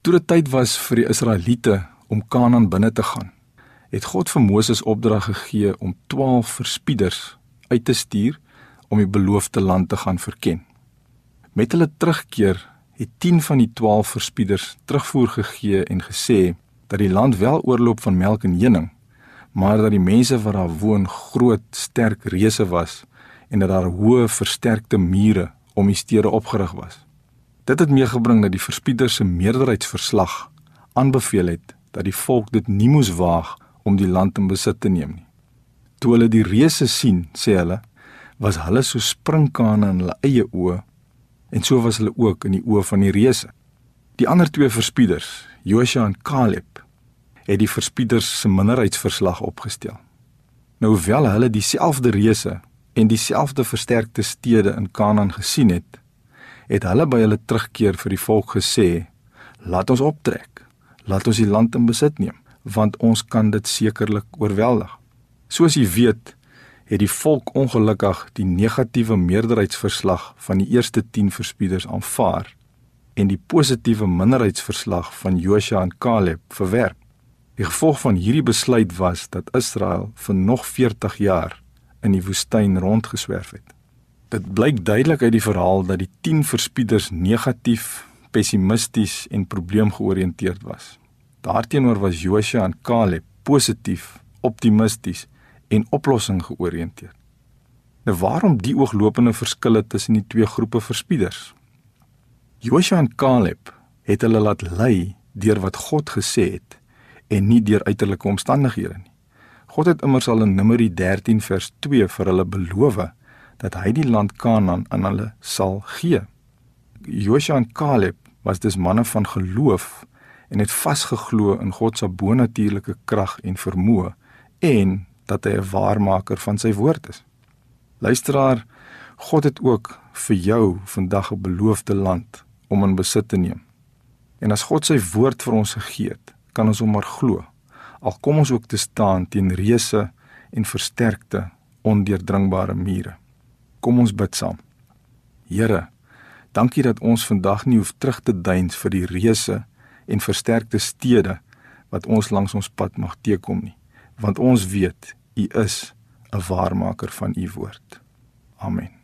Toe dit tyd was vir die Israeliete om Kanaan binne te gaan, het God vir Moses opdrag gegee om 12 verspieders uit te stuur om die beloofde land te gaan verken. Met hulle terugkeer het 10 van die 12 verspieders terugvoer gegee en gesê dat die land wel oorloop van melk en honing, maar dat die mense wat daar woon groot, sterk reuse was en dat daar hoë, versterkte mure om die stede opgerig was. Dit het meegebring dat die verspieders se meerderheidsverslag aanbeveel het dat die volk dit nie moes waag om die land in besit te neem nie. Toe hulle die reuse sien, sê hulle, was hulle so sprinkane in hulle eie oë en so was hulle ook in die oë van die reuse. Die ander twee verspieders, Josua en Caleb, het die verspieders se minderheidsverslag opgestel. Nou hoewel hulle dieselfde reuse en dieselfde versterkte stede in Kanaan gesien het, het hulle by hulle terugkeer vir die volk gesê: "Laat ons optrek. Laat ons die land in besit neem, want ons kan dit sekerlik oorweldig." Soos jy weet, het die volk ongelukkig die negatiewe meerderheidsverslag van die eerste 10 verspieders aanvaar en die positiewe minderheidsverslag van Josua en Caleb verwerp. Die gevolg van hierdie besluit was dat Israel vir nog 40 jaar in die woestyn rondgeswerf het. Dit blyk duidelik uit die verhaal dat die 10 verspieders negatief, pessimisties en probleemgeoriënteerd was. Daarteenoor was Josua en Caleb positief, optimisties en oplossing georiënteerd. Nou waarom die ooglopende verskille tussen die twee groepe verspieders? Joshua en Caleb het hulle laat lei deur wat God gesê het en nie deur uiterlike omstandighede nie. God het immers al in Numeri 13 vers 2 vir hulle beloof dat hy die land Kanaan aan hulle sal gee. Joshua en Caleb was dus manne van geloof en het vasgeglo in God se bonatuurlike krag en vermoë en dat hy 'n waarmaker van sy woord is. Luisteraar, God het ook vir jou vandag 'n beloofde land om in besit te neem. En as God sy woord vir ons gegee het, kan ons hom maar glo. Al kom ons ook te staan teen reuse en versterkte ondeurdringbare mure. Kom ons bid saam. Here, dankie dat ons vandag nie hoef terug te deins vir die reuse en versterkte stede wat ons langs ons pad mag teekom nie, want ons weet U is 'n waarmaker van U woord. Amen.